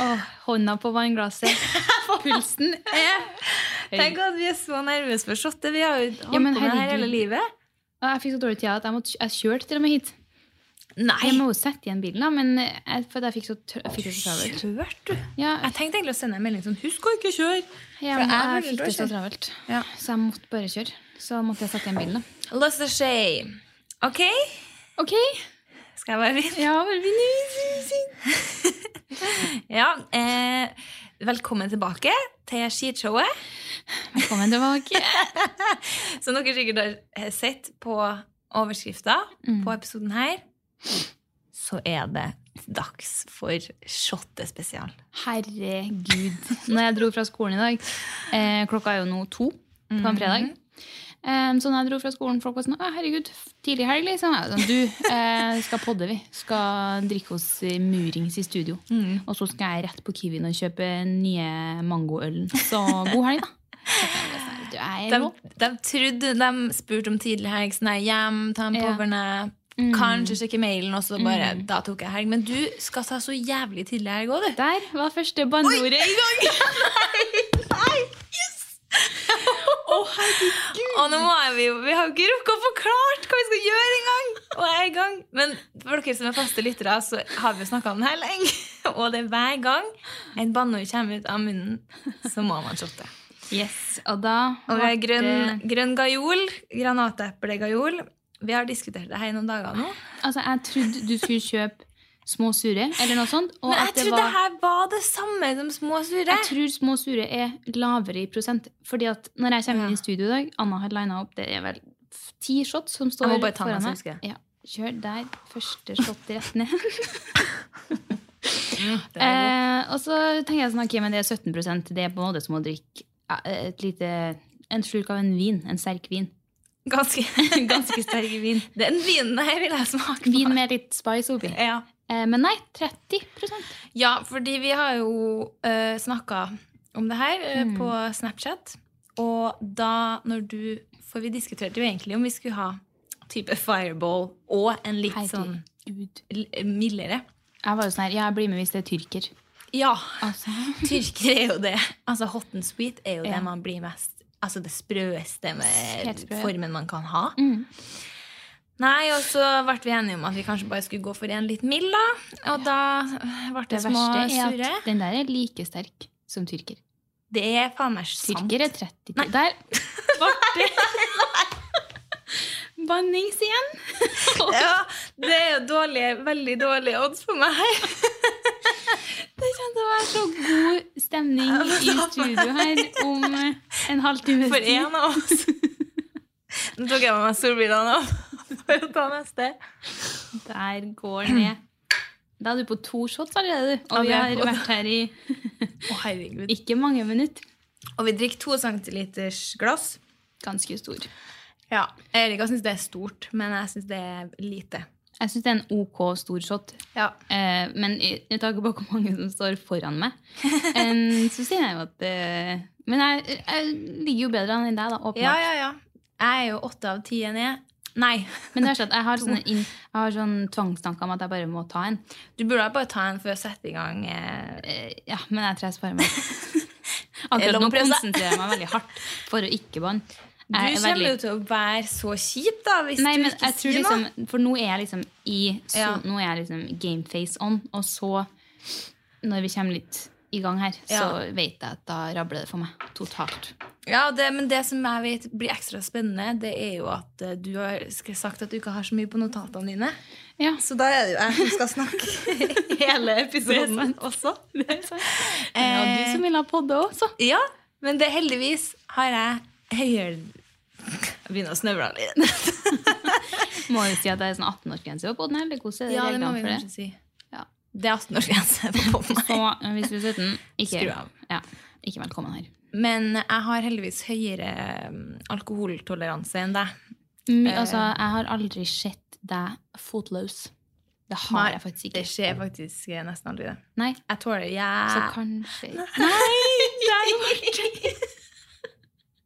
Åh, hånda på vannglasset. Pulsen er Tenk at vi er så nervøse for shotet. Vi har jo holdt Ja, på det her hele livet. Jeg fikk så dårlig tid at jeg, måtte, jeg kjørte til og med hit. Nei, Jeg må jo sette igjen bilen, da, men jeg, for jeg fikk, så, travelt. du. Ja, Jeg tenkte egentlig å sende en melding sånn Husk å ikke kjøre! For jeg jeg, fikk det så travelt. Ja. Så jeg måtte bare kjøre. Så måtte jeg sette igjen bilen, da. Lost a shame. OK? Ok. Skal jeg bare begynne? Ja, bare begynne. Ja. Eh, velkommen tilbake til skishowet. Velkommen tilbake. Som dere sikkert har sett på overskrifta Mm. på episoden her, så er det dags for shottespesial. Herregud. Når jeg dro fra skolen i dag eh, Klokka er jo nå to på en fredag. Eh, så når jeg dro fra skolen, folk var sånn Å, herregud, tidlig helg, liksom. Jeg var sånn, du, eh, skal podde, vi. Skal drikke oss eh, murings i studio. Og så skal jeg rett på Kiwien og kjøpe nye mangoølen. Så god helg, da. Sånn, De, de trodde de spurte om tidlig helg, sånn hjem, ta en Ja. mm. kanskje sjekke mailen, og så bare Da tok jeg helg. Men du skal ta så jævlig tidlig helg òg, du. Der var første banneordet i gang. Og nå må jeg, vi, vi har jo ikke rukket å forklart hva vi skal gjøre engang! Og jeg er i gang. Men for dere som er faste lyttere, så har vi jo snakka om den her lenge. Og det er hver gang en banneord kommer ut av munnen, så må man shotte. Yes, og da Og vi har grønn, grønn gajol. Granateplegajol. Vi har diskutert det her i noen dager nå. Altså, jeg trodde du skulle kjøpe små sure, eller noe sånt. Men jeg trodde det her var det samme som små sure. jeg tror små sure er lavere i prosent. Fordi at når jeg kommer inn i studio i dag, Anna har lina opp det er vel ti shots som står Jeg må bare ta foran meg. Ja, kjør der. Første shot rett ned. Eh, og så tenker jeg sånn, ok, men det er 17% Det er på en måte som å drikke et lite, en slurk av en vin. En sterk vin. Ganske, Ganske sterk vin. Den vinen her vil jeg smake på. Vin med litt spice oppi. Ja. Eh, men nei, 30% ja, fordi vi har jo uh, snakka om det her eh, Mm. på Snapchat. Og da, når du For vi diskuterte jo egentlig om vi skulle ha type fireball og en litt sånn Herregud. mildere. Jeg var jo sånn her, jeg blir med hvis det er tyrker. Ja. Altså, Tyrker er jo det. Altså Hot and sweet er jo Ja. det man blir mest Altså det sprøeste med formen man kan ha. Mm. Nei, og så ble vi enige om at vi kanskje bare skulle gå for en litt mild, da. Og da ble det, det små verste er sure. at den der er like sterk som tyrker. Det er faen meg sant. Tyrker er 30 Nei. Der ble det bannings igjen. Ja, det er jo dårlige, veldig dårlige odds for meg her. Det kommer til å være så god stemning i studio her om en halvtime. For én av oss. Nå tok jeg med meg solbrillene av for å ta neste. Der går ned. Da er du på to shots allerede, du. Og vi har vært her i ikke mange minutter. Og vi drikker to centiliters glass. Ganske stor. Ja, Erika syns det er stort, men jeg syns det er lite. Jeg syns det er en OK stor shot. Ja. Eh, men jeg tar tanke på hvor mange som står foran meg, en, så sier jeg jo at eh, Men jeg, jeg ligger jo bedre enn deg, da, åpenbart. ja, ja, ja. Jeg er jo åtte av ti ned. Nei. Men det er sånn at jeg har sånne, inn, jeg har sånn tvangstanker om at jeg bare må ta en. Du burde bare ta en for å sette i gang. Eh, Eh, ja, men jeg tror jeg sparer meg. Akkurat nå konsentrerer jeg meg veldig hardt for å ikke banne. du er kommer veldig- jo til å være så kjip, da, hvis Nei, du men ikke sier liksom noe. For nå er jeg liksom i så, Ja. Nå er jeg liksom gameface on, og så, når vi kommer litt i gang her, så vet jeg at da rabler det for meg totalt. Ja, det, men det som jeg vet blir ekstra spennende, det er jo at eh, du har sagt at du ikke har så mye på notatene dine. Ja, Så da er det jo jeg som skal snakke hele episoden også. det er sant. Ja, du som vil ha podde også. Ja, men det heldigvis har jeg høyere Jeg begynner å snøvle litt. Må jo si at det er sånn 18-årsgrense på den. eller hvordan er det Ja, reglene vi for det? si. Det er 18-årsgrense på meg. Så eh, hvis du er 17, ikke, Skru av. Ja, ikke velkommen her. Men jeg har heldigvis høyere um, alkoholtoleranse enn deg. Mm, Eh. altså, jeg har aldri sett deg fotløs. Det har Nei, jeg faktisk ikke. Det skjer faktisk eh, nesten aldri, det. Nei, Jeg tåler så kanskje Nei! Det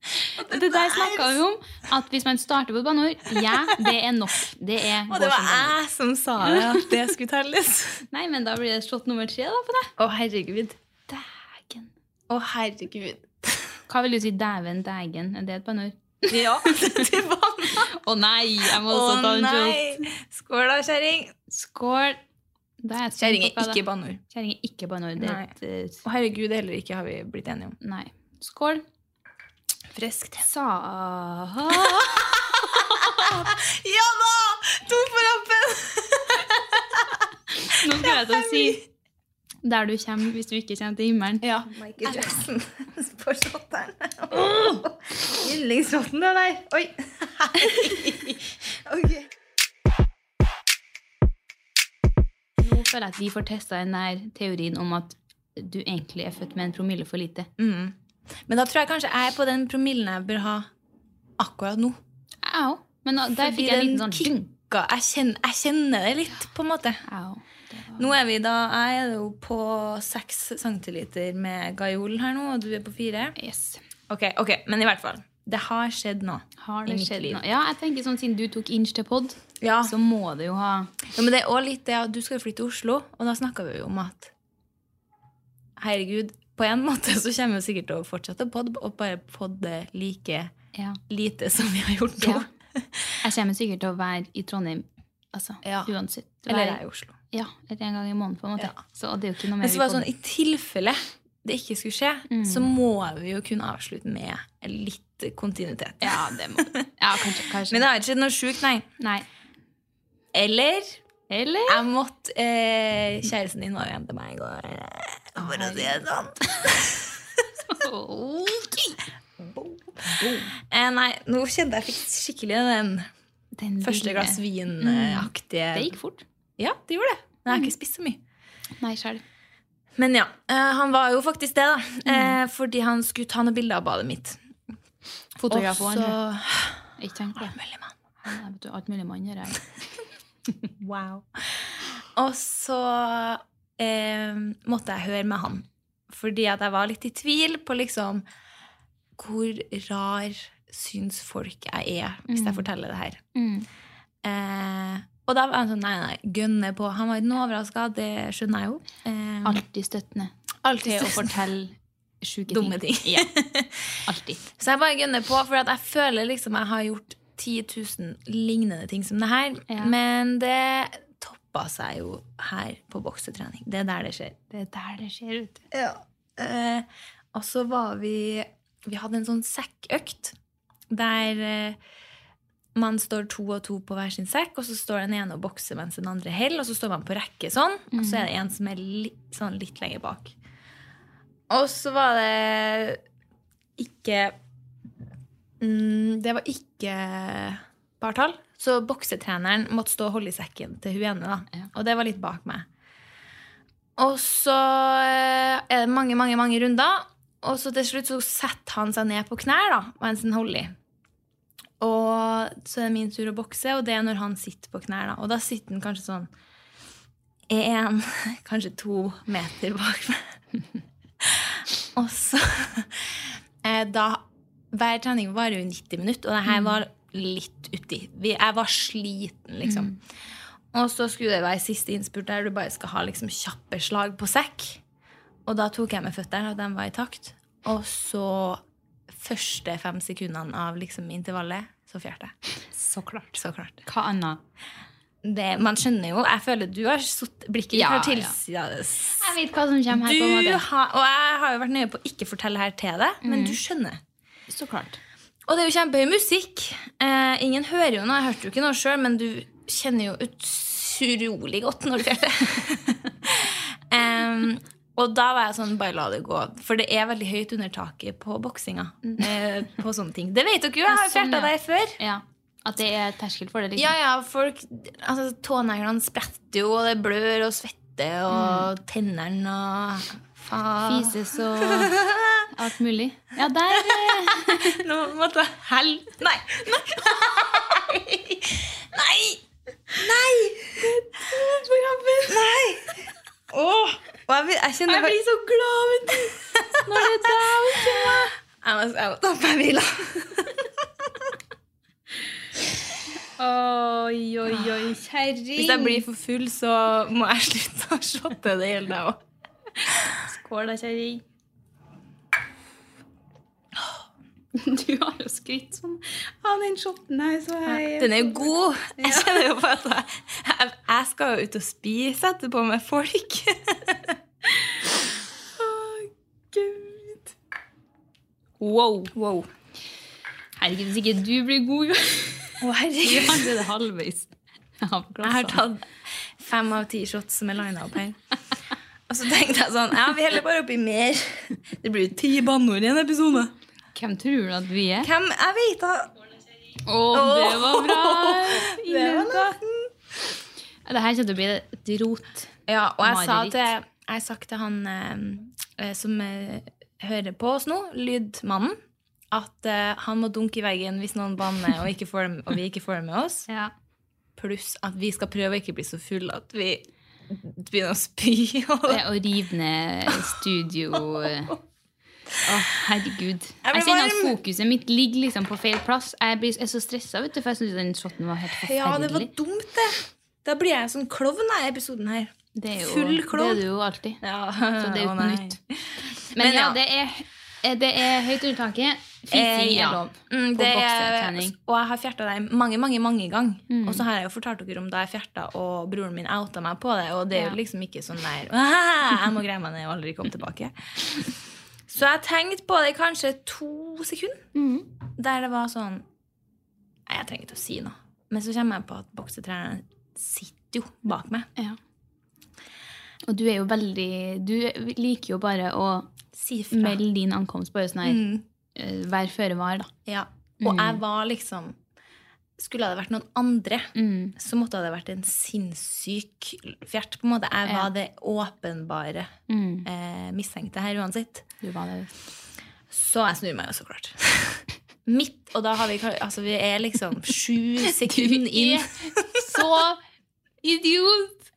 der snakka vi om. At hvis man starter på et banneord, ja, det er nok. Det er Og det var jeg som sa det, at det skulle telles. Nei, men da blir det shot nummer tre da på deg. Å, herregud. Dægen. Å, herregud. Hva vil du si dæven, dægen? Er det et banneord? Ja, til banna. Å nei, jeg må også ta en shot. Skål da, kjæring. Skål. Kjerring er ikke banneord. Kjerring er ikke banneord. Det eh, Å, herregud, det heller ikke har vi blitt enige om. Nei. Skål. Friskt. Sa... Ja da! To på rappen! Nå skal jeg til å si der du kommer hvis du ikke kommer til himmelen. Ja. Michael Jackson på shotteren. Yndlingsrotten, det der. Oi. ok. Nå føler jeg at vi får testa den teorien om at du egentlig er født med en promille for lite. Mm. Men da tror jeg kanskje jeg er på den promillen jeg bør ha akkurat nå. Jeg òg. Men da, der Fordi fikk jeg en liten sånn ding. jeg kjenner, jeg kjenner det litt, på en måte. Au. Var- Nå er vi da, Jeg er jo på seks centiliter med Gajol her nå, og du er på fire. Yes. Ok, ok, Men i hvert fall. Det har skjedd nå. Har det skjedd noe? Ja, jeg tenker sånn Siden du tok inch til pod, Ja. så må det jo ha Ja, men det er også litt det at du skal flytte til Oslo, og da snakka vi jo om at Herregud, på en måte så kommer vi sikkert til å fortsette å podde, og bare podde like ja. lite som vi har gjort nå. Ja. Jeg kommer sikkert til å være i Trondheim altså, Ja. uansett. Eller jeg er i Oslo. Ja, eller en gang i måneden, på en måte. Så det er jo ikke noe mer Men så var det sånn, i tilfelle det ikke skulle skje, Mm. så må vi jo kunne avslutte med litt kontinuitet. Ja, det må Ja, kanskje. kanskje. Men det har ikke skjedd noe sjukt, nei. Nei. Eller Eller? jeg måtte eh, Kjæresten din var jo hjemme til meg i går. For å si det sånn. Eh, nei, nå kjente jeg fikk skikkelig den Den første glass vin-aktige Det gikk fort. Ja, det gjorde det. Men jeg har ikke spist så mye. Nei, selv. Men ja, eh, han var jo faktisk det, da. Eh, fordi han skulle ta noen bilder av badet mitt. Fotograf Og så Ikke tenk på det. Alt mulig mann gjør jeg. Wow. Og så eh, måtte jeg høre med han. Fordi at jeg var litt i tvil på liksom hvor rar syns folk jeg er hvis jeg forteller det her. Mm. Eh, og da var han sånn nei, nei, gønne på. Han var ikke overraska, det skjønner jeg jo. Eh, Alltid støttende alltid til å fortelle sjuke Dumme ting. Ja. Alltid. Så jeg bare gønner på, for at jeg føler liksom jeg har gjort 10 000 lignende ting som det her. Ja. Men det toppa seg jo her på boksetrening. Det er der det skjer. Det er der det skjer ut. Eh, og så var vi Vi hadde en sånn sekkøkt der eh, man står to og to på hver sin sekk, og så står den ene og bokser mens den andre holder, og så står man på rekke sånn, og så er det en som er li sånn litt lenger bak. Og så var det ikke mm, Det var ikke partall. Så boksetreneren måtte stå og holde i sekken til hun ene, da. Og det var litt bak meg. Og så eh, er det mange, mange, mange runder. Og så til slutt så setter han seg ned på knær da, mens han holder i. og så er det min tur å bokse, og det er når han sitter på knær. Da. Og da sitter han kanskje sånn én, kanskje to meter bak meg. og så eh, da Hver trening varer jo 90 minutter, og det her var litt uti. Vi, jeg var sliten, liksom. Og så skulle det være siste innspurt der du bare skal ha liksom kjappe slag på sekk. Og da tok jeg med føttene, og de var i takt. Og så første fem sekundene av liksom intervallet, så fjerte jeg. Så klart. Så klart. Hva annet? Det, man skjønner jo Jeg føler du har sutt, blikket Ja, til ja. Jeg vet hva som kommer her. på en måte. har, og jeg har jo vært nøye på å ikke fortelle her til deg, men du skjønner. Så klart. Og det er jo kjempehøy musikk. Eh, ingen hører jo noe, jeg hørte jo ikke noe sjøl, men du kjenner jo utrolig godt når du fjerter. um, og da var jeg sånn, bare la det gå. For det er veldig høyt under taket på boksinga. Eh, på sånne ting. Det vet dere jo, jeg har jo sånn, fjerta deg før. Ja. At det er terskel for det, liksom. Ja, ja, folk altså, Tåneglene spretter jo, og det blør og svetter, og tennene og faen. Fises og alt mulig. Ja, der eh, Nå måtte jeg hell... Nei! Nei! Nei! Nei! Nei! Åh, jeg, vil- jeg kjenner Jeg blir så glad, vet du. Når det er deg og ikke meg. Jeg må, jeg må ta på meg hvila. Oi, oi, oi, kjerring. Hvis jeg blir for full, så må jeg slutte å shotte. Det gjelder deg òg. Skål da, kjerring. Du har jo skrytt sånn av den shoten her, så jeg Den er jo god. Jeg kjenner jo på at jeg, jeg, skal jo ut og spise etterpå med folk. Gud. Wow. Wow. Herregud, hvis ikke du blir god Å, oh, herregud. Du er halvveis Jeg har tatt fem av ti shots som er lina opp her. Og så tenkte jeg sånn Ja, vi heller bare oppi mer. Det blir jo ti banneord i en episode. Hvem tror du at vi er? Hvem Jeg vet da. Å, det var bra! Det var Inuka. Det her kommer til å bli et rot. Ja, og jeg sa Mareritt. til Jeg sa til han eh, eh, som eh, hører på oss nå, lydmannen, at eh, han må dunke i veggen hvis noen banner og, ikke får, dem- og vi ikke får det med oss. Ja. Pluss at vi skal prøve å ikke bli så fulle at vi begynner å spy. Og rive ned studio Å, herregud. Jeg Jeg kjenner at fokuset mitt ligger liksom på feil plass. Jeg blir, er så stressa, vet du, for jeg syns den shoten var helt forferdelig. ja, det var dumt, det. Da blir jeg sånn klovn i episoden her. Det jo, full klovn. Det er du jo alltid. Ja, Så det er jo ikke nytt. Men, Men ja, ja. det er, det er høyt under taket. Fising Eh, er lov Mm, på det boksetrening. og jeg har fjerta det mange mange, mange ganger. Mm. Og så har jeg jo fortalt dere om da jeg fjerta, og broren min outa meg på det. Og det er jo liksom ikke sånn der «Ah, Jeg må greie meg ned og aldri komme tilbake. Så jeg tenkte på det i kanskje to sekunder. mm. Der det var sånn Nei, jeg trenger ikke å si noe. Men så kommer jeg på at boksetreneren sitter jo bak meg. Ja. Og du er jo veldig Du liker jo bare å Si melde din ankomst bare sånn her. Mm. Eh, Vær føre var, da. Ja. Og jeg var liksom Skulle det vært noen andre, Mm. så måtte det vært en sinnssyk fjert. på en måte. Jeg Ja. var det åpenbare Mm. eh, mistenkte her uansett. Du var det. Så jeg snur meg jo så klart. Midt, og da har vi Altså, vi er liksom sju sekunder inn. så idiot!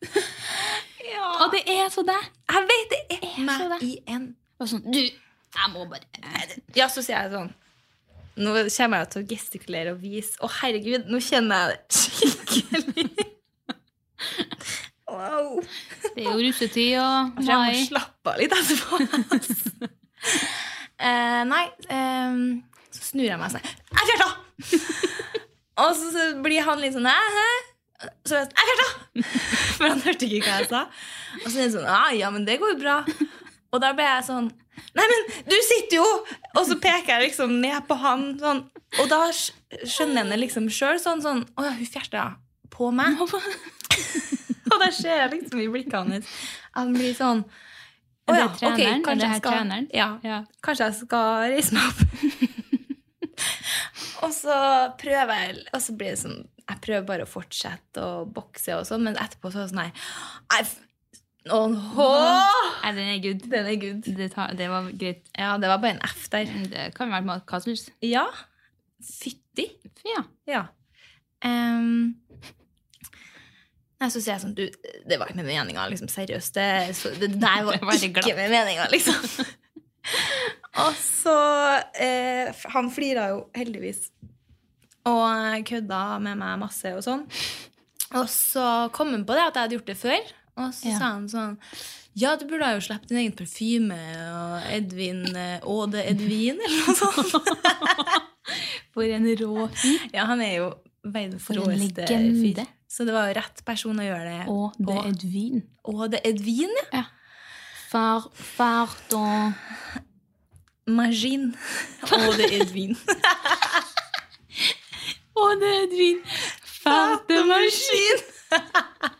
Ja. Og det er så deg. Jeg vet det er så meg i en sånn, du, jeg må bare Ja, så sier jeg sånn Nå kommer jeg til å gestikulere og vise. Å, herregud, nå kjenner jeg det skikkelig. Wow. Det er jo russetid og Jeg jeg må slappe av litt etterpå. uh, nei, um, så snur jeg meg sånn. Jeg fjerta! og så, så blir han litt sånn Hæ? Så jeg, jeg fjerta! For han hørte ikke hva jeg sa. Og så er han sånn ah, Ja, men det går jo bra. Og da ble jeg sånn Nei, men du sitter jo! Og så peker jeg liksom ned på han. Sånn. Og da skjønner han det liksom sjøl. Sånn, sånn Å ja, hun fjerta på meg. og da ser jeg liksom i blikket hans at han blir sånn «Å ja, ok, kanskje jeg skal-? Ja, Ja. Kanskje jeg skal reise meg opp. og så prøver jeg Og så blir det sånn Jeg prøver bare å fortsette å bokse, og sånn, men etterpå så er det sånn her «Nei, f- Nei, den er good. Den er good. Det, tar, det var greit. Ja, det var bare en F der. Det kan være med hva som helst. Ja. Fytti. Ja. Ja. Um, nei, så sier jeg sånn Du, det var ikke med meninga, liksom. Seriøst. Det, så, det der var var ikke med meninga, liksom. og så eh, Han flira jo heldigvis. Og kødda med meg masse og sånn. Og så kom han på det at jeg hadde gjort det før. Og så Ja. sa han sånn Ja, du burde ha jo sluppet din egen parfyme og Edvin eh, Åde Edvin, eller noe sånt. For en rå fyr. Ja, han er jo verdens råeste fyr. Så det var jo rett person å gjøre det Åde på. Edvin. Åde Edvin, ja. Far, pardon. Maskin. Åde Edvin. Er Edvin. Fartemaskin.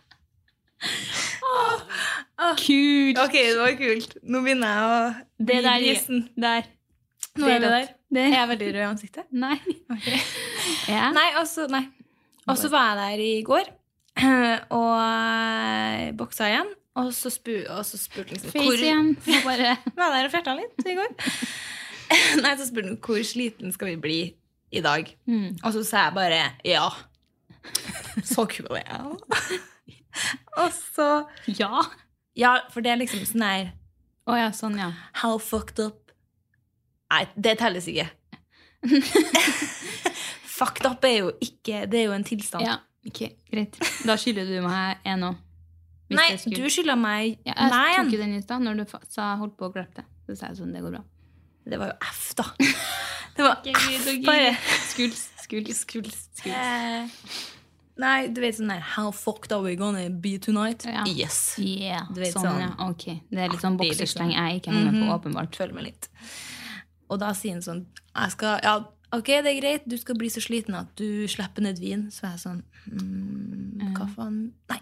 Kult. Ok, det var kult. Nå begynner jeg å Det der. gissen Der. Nå er det der. Det. Er jeg veldig rød i ansiktet? Nei. Ja. Nei, og så nei. Og så var jeg der i går og eh, boksa igjen. Og så, spu, og så spurte liksom Face igjen. Må bare Var der og fjerta litt i går. Nei, så spurte han hvor sliten skal vi bli i dag. Mm. Og så sa jeg bare ja. Så kul er jeg. Og så Ja. Ja, for det er liksom sånn her oh, ja, sånn, ja. How fucked up Nei, det telles ikke. fucked up er jo ikke Det er jo en tilstand. Ja, ok, Greit. Da skylder du meg en òg. Nei, du skylder meg ja, Jeg Nei, tok jo den i stad, når du sa holdt på å glemme det. Så sa jeg sånn, det går bra. Det var jo F, da. Det var F, bare. Skuls, skuls, skuls. skuls. Eh, nei, du vet sånn der How fucked are we gonna be tonight? Ja. Yes. Yeah, Du vet sånn, sånn- ja. Ok. Det er litt sånn boksesleng liksom. jeg ikke henger med på, Mhm. åpenbart. Følg med litt. Og da sier han sånn jeg skal, Ja, ok, det er greit, du skal bli så sliten at du slipper ned vin. Så er jeg sånn mm, Hva faen? Nei.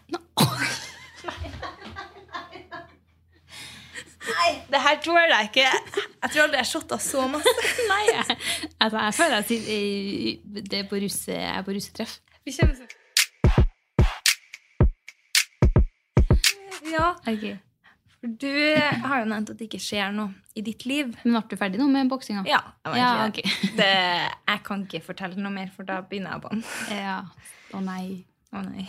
Nei, det her tror jeg ikke. Jeg tror aldri jeg har shotta så masse. Nei, jeg, altså, jeg føler at jeg, det er på russe, jeg er på russetreff. Vi kommer Ja, Okay. du har jo nevnt at det ikke skjer noe i ditt liv. Men ble du ferdig nå med boksinga? Ja, jeg Ja, okay. det. Jeg kan ikke fortelle noe mer, for da begynner jeg på den. Ja. Å nei. Å nei.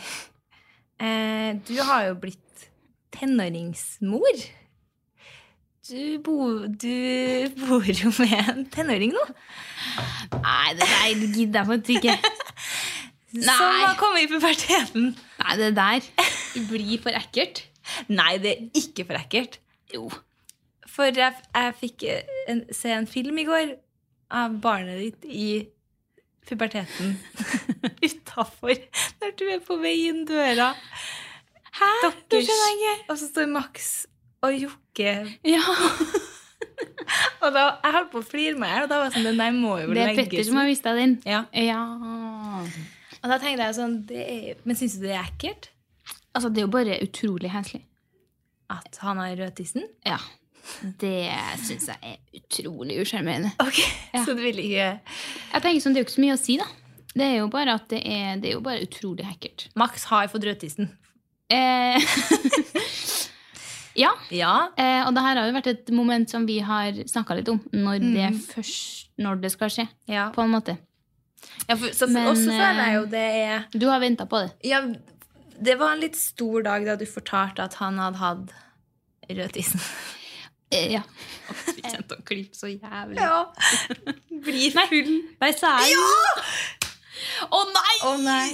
Eh, du har jo blitt tenåringsmor. Du, bo, du bor jo med en tenåring nå. Nei, det der gidder jeg faktisk ikke. Som har kommet i puberteten. Nei, det der blir for ekkelt. Nei, det er ikke for ekkelt. Jo. For jeg, jeg fikk en, se en film i går av barnet ditt i puberteten utafor. Når du er på vei inn døra. Hæ? Ikke. og så står Max og Jokke Ja. Og da, jeg holdt på å flire meg her, og da var jeg sånn, der må jo Det er legges Petter som har vist deg den. Ja. Ja. Og da tenkte jeg sånn, det er, men syns du det er ekkelt? Altså, det er jo bare utrolig heslig. At han har rødtissen? Ja. Det syns jeg er utrolig usjarmerende. Ok, Ja. så du vil ikke Jeg tenker sånn, Det er jo ikke så mye å si, da. Det er jo bare det er, det er jo bare utrolig hackert. Max har fått rødtissen. Eh, ja. Ja. Eh, og det her har jo vært et moment som vi har snakka litt om, når det først når det skal skje. ja. På en måte. ja for, så Men, også føler jeg jo eh, det er Du har venta på det. Ja, det var en litt stor dag da du fortalte at han hadde hatt rødtissen. Eh, ja. Vi kjente å klippe så jævlig. Ja. Blir full. Nei, sa jeg Å nei! Å nei.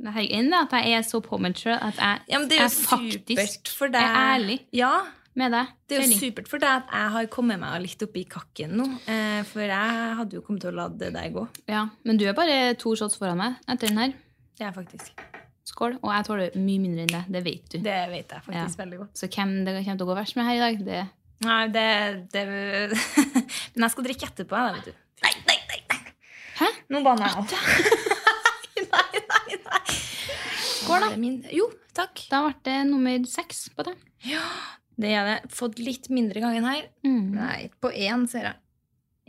Det her er at jeg er så påmeldt sjøl at jeg, Ja, men det er jo jeg faktisk deg. er ærlig Ja, med deg. det er jo Kjell. supert for deg at jeg har kommet meg litt opp i kakken nå. Eh, for jeg hadde jo kommet til å la det der gå. Ja, men du er bare to shots foran meg etter den her. Det er faktisk. Skål. Og jeg tåler mye mindre enn det. Det vet du. Det vet jeg faktisk Ja. veldig godt. Så hvem det kommer til å gå verst med her i dag, det Nei, det, det Men jeg skal drikke etterpå, da, vet du. Nei, nei, nei! nei. Hæ? Nå banner jeg opp. nei, nei, nei. Skål, da. Min... Jo, takk. Da ble det nummer seks på det. Det er det. Fått litt mindre gangen her. Mm. Nei, på én ser jeg.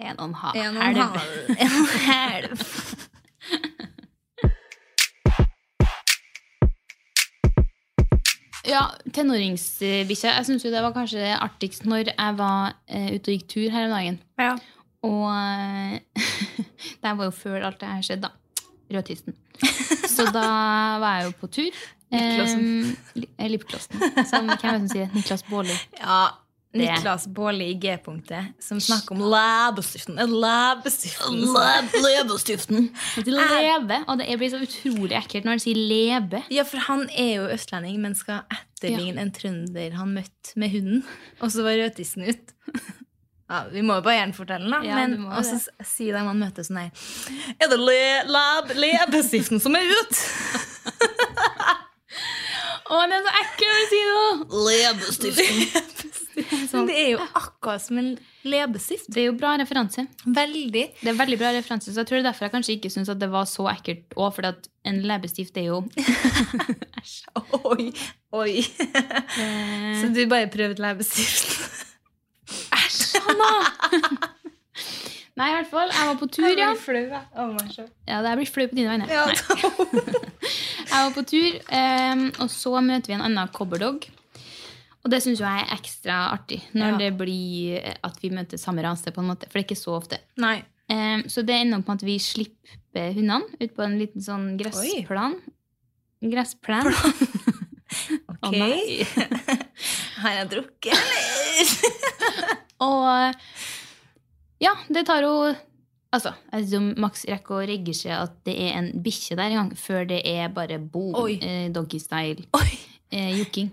En og en halv. En og en halv. Ja, tenåringsbikkje. Jeg syns jo det var kanskje artigst når jeg var uh, ute og gikk tur her om dagen. Ja. Og uh, det var jo før alt det her skjedde, da. Rødtisten. Så da var jeg jo på tur. Lipglossen. Um, li- Lipglossen. Som hvem er det som sier det? Niklas Baarli. Ja, Det. Niklas Baarli i G-punktet, som snakker om læbestiften. Læbestiften. Leppestiften. Leve, og det blir så utrolig ekkelt når han sier lebe. Ja, for han er jo østlending, men skal etterligne en trønder han møtte med hunden. Og så var rødtissen ut. Ja, Vi må jo bare gjerne fortelle den, da. Ja, men du må og så det. s- sier de han møter sånn her Er det le, lab, lebestiften som er ut? Å, den er så ekkel å si det! Leppestiften. Men det er jo akkurat som en leppestift. Det er jo bra referanse. Veldig. Det er veldig bra referanse, så jeg tror det er derfor jeg kanskje ikke syns det var så ekkelt òg, for at en leppestift er jo Oi, oi. Så du bare prøvde leppestift? Nei, i hvert fall. Jeg var på tur, ja. flau, jeg. Å, meg sjøl. Ja, det blir flau på dine vegne. Ja, Jeg var på tur, em, og så møter vi en annen cobberdog. Og det syns jeg er ekstra artig når Ja. det blir at vi møter samme rase. på en måte, For det er ikke så ofte. Nei. Um, så det ender opp med at vi slipper hundene ut på en liten sånn gressplan. Gressplan Ok. Har jeg drukket, eller? Og ja, det tar jo Altså, jeg Max rekker å registrere at det er en bikkje der en gang, før det er bare boom, Oi. eh, doggy-style, eh, jokking.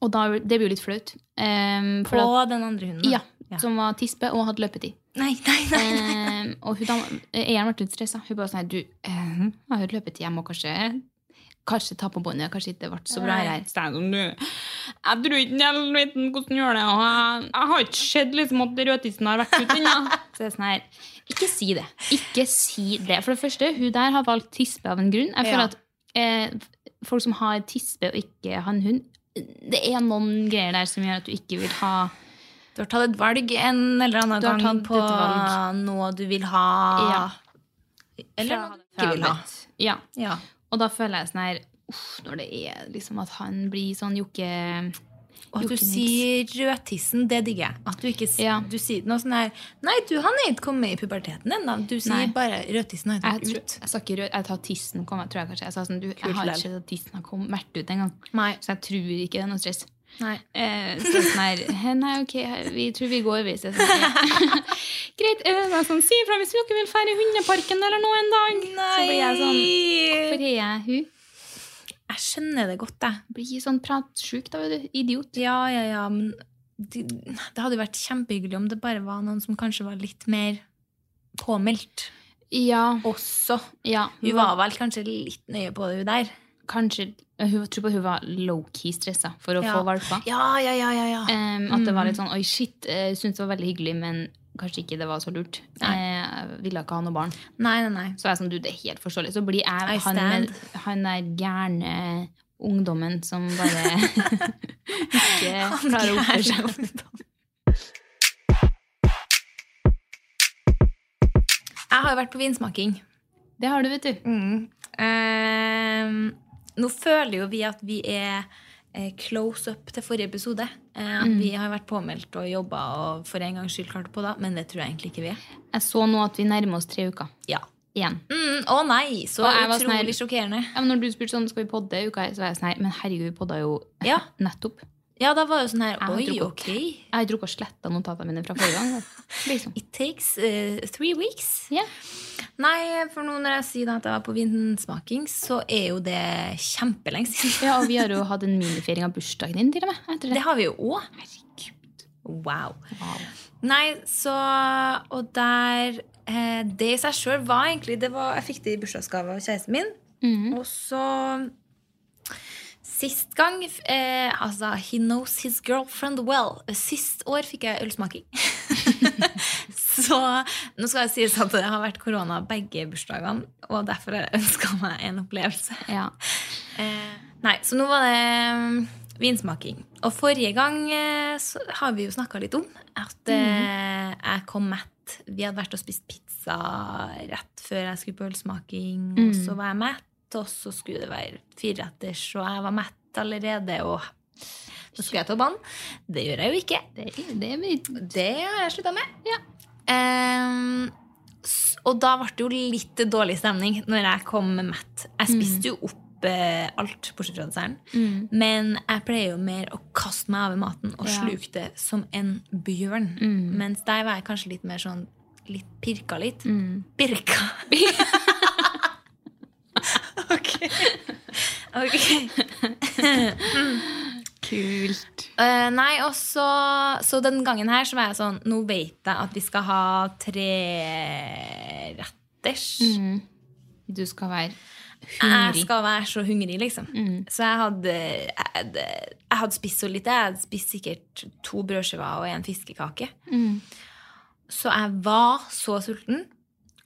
Og da, det blir jo litt flaut. Um, På den andre hunden? ja, Ja. som var tispe og hadde løpetid. Nei, nei, nei. nei. Um, og hun eieren ble litt stressa. Hun bare sånn Du, eh, jeg har løpetid, jeg må kanskje Kanskje ta på båndet. Kanskje ikke det ble så bra her. Jeg sånn, du, jeg tror ikke jeg vet hvordan gjør det. Og jeg, jeg har ikke sett liksom at rødtissen har vært ute ennå. Så sånn her Ikke si det. Ikke si det. For det første, hun der har valgt tispe av en grunn. Jeg føler Ja. at eh, folk som har tispe og ikke har en hund, det er noen greier der som gjør at du ikke vil ha Du har tatt et valg en eller annen gang på noe du vil ha. Ja. Eller noe du ikke vil ha. Ja. Ja. Og da føler jeg sånn her uff, Når det er liksom at han blir sånn jokke... Og at du sier rødtissen, det digger jeg. At du ikke Ja. du sier noe sånn her Nei, du, han er ikke kommet i puberteten ennå. Du sier Nei. bare rødtissen har Jeg, ikke tror, ut. jeg sa ikke rød, jeg tar tissen kom, jeg tror jeg kanskje. Jeg sa sånn, du, jeg har ikke sett tissen har kommet vært ut engang. Så jeg tror ikke det er noe stress. Nei. Eh, så sånn her, nei, ok, vi tror vi går, vi. Så jeg sånn, Greit. Noe sånn, si ifra hvis dere vil dra i hundeparken eller noe en dag. Nei. Så blir jeg sånn, hvorfor er jeg hun? Jeg skjønner det godt, jeg. Blir sånn pratsjuk da, vet du. Idiot. Ja, ja, ja, men det, det hadde jo vært kjempehyggelig om det bare var noen som kanskje var litt mer påmeldt Ja. også. ja. Hun var vel kanskje litt nøye på det, hun der. kanskje hun, tror på hun var low-key stressa for å Ja. få valper. Ja, ja, ja, ja, ja. Um, at det var litt sånn Oi, shit. Jeg syntes det var veldig hyggelig, men kanskje ikke det var så lurt. Nei. Eh, Jeg ville ikke ha noe barn. Nei, nei, nei. Så jeg sånn, du, det er helt forståelig. Så blir jeg han, med, han der gærne ungdommen som bare ikke klarer å oppføre seg. Jeg har jo vært på vinsmaking. Det har du, vet du. Ehm, nå føler jo vi at vi er close up til forrige episode. Eh, at Vi har vært påmeldt og jobba og for en gangs skyld klart på da. men det tror jeg egentlig ikke vi er. Jeg så nå at vi nærmer oss tre uker Ja. igjen. Mm, å nei, så sånn utrolig sjokkerende. Ja, men når du spurte sånn, skal vi podde i uka, så var jeg sånn her, men herregud, vi podda jo Ja. nettopp. Ja, da var jo sånn her Oi, ok. Jeg har drukket og sletta notatene mine fra forrige gang. Liksom. It takes uh, three weeks. Yeah. Nei, for nå når jeg sier at jeg var på vinsmaking, så er jo det kjempelenge siden. ja, og vi har jo hatt en minifeiring av bursdagen din til og med. Det. Det har vi jo òg. Wow. Nei, så Og der eh, Det i seg sjøl var egentlig det var, Jeg fikk det i bursdagsgave av kjæresten min. mm. Og så Sist gang eh, Altså, he knows his girlfriend well. Sist år fikk jeg ølsmaking. så nå skal det sies at det har vært korona begge bursdagene, og derfor har jeg ønska meg en opplevelse. Ja. Eh, nei, så nå var det mm, vinsmaking. Og forrige gang eh, har vi jo snakka litt om at eh, jeg kom mett. Vi hadde vært og spist pizza rett før jeg skulle på ølsmaking, og så var jeg mett. Og så skulle det være fireretters, og jeg var mett allerede. Og så skulle jeg ta banen. Det gjør jeg jo ikke. Det, det, Det har jeg slutta med. Ja. Um, og da ble det jo litt dårlig stemning når jeg kom med mett. Jeg spiste jo opp eh, alt, bortsett fra desserten. Men jeg pleier jo mer å kaste meg over maten og Ja. sluke det som en bjørn. Mens der var jeg kanskje litt mer sånn litt pirka litt. Pirka. ok. Ok. Kult. Uh, nei, og så, så den gangen her så var jeg sånn Nå vet jeg at vi skal ha treretters. Du skal være hungrig. Jeg skal være så hungrig, liksom. Så jeg hadde, jeg, jeg hadde spist så lite. Jeg hadde spist sikkert to brødskiver og en fiskekake. Så jeg var så sulten.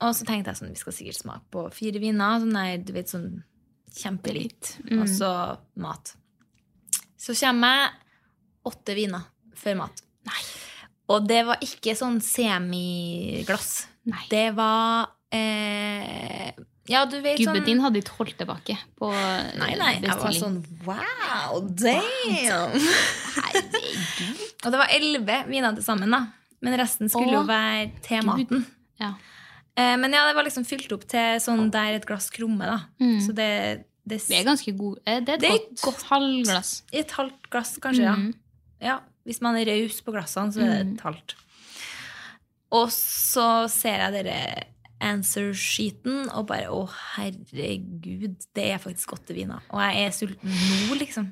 Og så tenkte jeg sånn, vi skal sikkert smake på fire viner. Sånn der, du vet, sånn kjempelitt. Og så mat. Så kommer jeg åtte viner før mat. Og det var ikke sånn semiglass. Nei. Det var eh, Ja, du vet Gubben sånn din hadde ikke holdt tilbake på Nei, nei, jeg var sånn Wow, damn! Og det var elleve viner til sammen, da. Men resten skulle jo være til maten. Ja. Eh, men ja, det var liksom fylt opp til sånn der et glass krumme, da. Så det, det, Det er ganske god. eh, Det er et Det er godt, godt. halvglass. Et halvt glass, kanskje, ja. Mm. ja. Hvis man er raus på glassene, så er det et halvt. Og så ser jeg dere answer-sheeten og bare Å, herregud, det er faktisk godt til viner. Og jeg er sulten nå, liksom.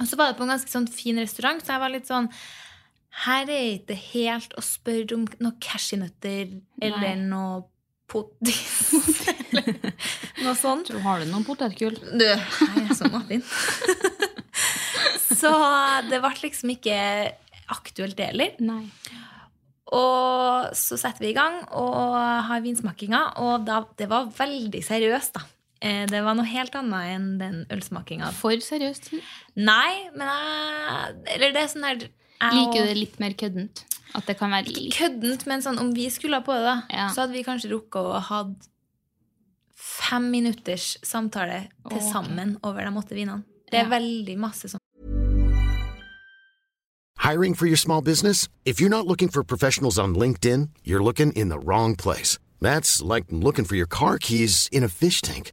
Og så var det på en ganske sånn fin restaurant, så jeg var litt sånn Her er ikke helt å spørre om noen cashewnøtter eller noe potis eller noe sånt. Så har du noen potetgull? Du, jeg er så Martin. så det ble liksom ikke aktuelt det heller. Nei. Og så setter vi i gang og har vinsmakinga, og da, det var veldig seriøst, da. Eh, Det var noe helt annet enn den ølsmakinga. For seriøst. Nei, men jeg Eller det er sånn der jeg Liker du det litt mer køddent? At det kan være litt køddent, men sånn, om vi skulle ha på det, da, Ja. så hadde vi kanskje rukket å ha fem minutters samtale til sammen over de åtte vinene. Det er Ja. veldig masse som Hiring for your small business? If you're not looking for professionals on LinkedIn, you're looking in the wrong place. That's like looking for your car keys in a fish tank.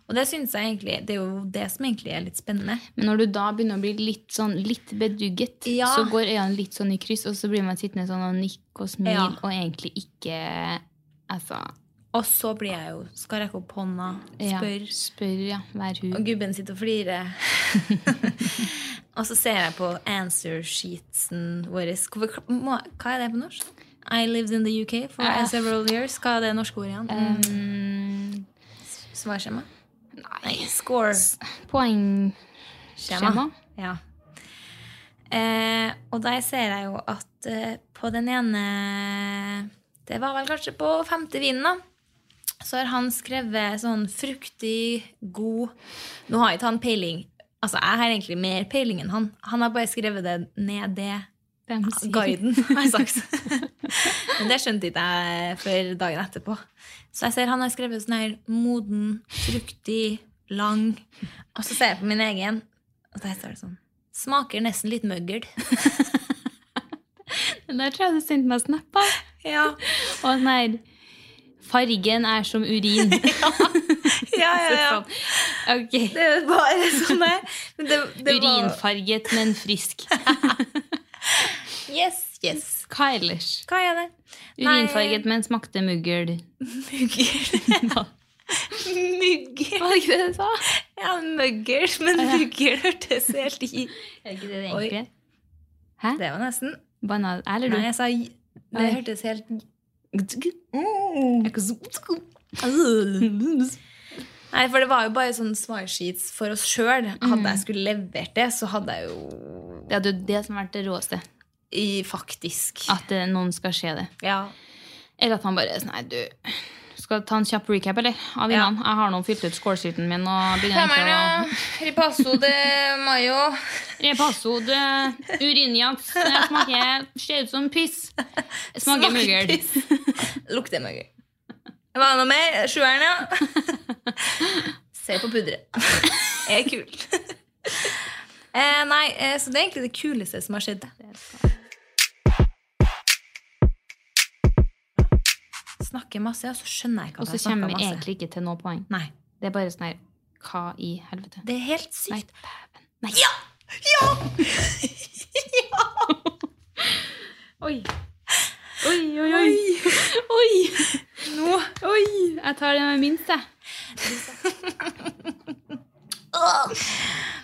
Og det synes jeg egentlig, det er jo det som egentlig er litt spennende. Men når du da begynner å bli litt sånn litt bedugget, Ja. så går øynene litt sånn i kryss, og så blir man sittende sånn og nikke og smile, Ja. og egentlig ikke Altså Og så blir jeg jo, skal rekke opp hånda, ja, spør, spør, ja. Vær hun. og gubben sitter og flirer. og så ser jeg på answer sheetsen vår. Hva er det på norsk? I lived in the UK for several years. Hva er det norske ordet igjen? Um, Svarskjema? Nei Score. Poengskjema. Ja. Eh, og der ser jeg jo at eh, på den ene Det var vel kanskje på femte vinen, da. Så har han skrevet sånn fruktig, god Nå har ikke han peiling. Altså, jeg har egentlig mer peiling enn han. Han har bare skrevet det ned det Hvem sier- guiden, har jeg sagt. Men det skjønte ikke jeg før dagen etterpå. Så jeg ser han har skrevet sånn her moden, fruktig, lang. Og så ser jeg på min egen, og der står det sånn Smaker nesten litt møggel. Den der tror jeg du sendte meg snap av. Ja. Og sånn Fargen er som urin. ja, ja, ja. Ok. Det er bare sånn. Det, var Urinfarget, men frisk. Yes. Hva ellers? Hva er det? Urinfarget, men smakte muggel. Muggel. Hva Mugger. var det ikke det du sa? Ja, muggel, men muggel hørtes helt i Er ikke det det egentlig? Hæ? Det var nesten Banal, eller du? Nei, jeg sa Det hørtes helt Nei, for det var jo bare sånn svarsheets for oss sjøl. Hadde jeg skulle levert det, så hadde jeg jo Det hadde jo det som vært det råeste. I, faktisk At eh, noen skal se det. Ja. Eller at man bare er sånn Nei, du skal ta en kjapp recap, eller? Av Ja. Jeg har nå fylt ut scoresheeten min og begynner å Ripasso de Mayo. Ripasso de urinjaks. Det smaker Ser ut som piss. Smaker muggel. Lukter mugger. Var det noe mer? Sjueren, ja. Se på pudderet. Er kult. Eh, nei, eh, så det er egentlig det kuleste som har skjedd. Snakker masse, og så skjønner jeg ikke Og at så jeg snakker kommer vi egentlig ikke til noe poeng. Nei, Det er bare sånn her Hva i helvete? det er helt sykt. Nei, Nei. Ja! Ja! Oi. Oi, oi, oi. Oi. Nå. Oi. Jeg tar det med minst, jeg.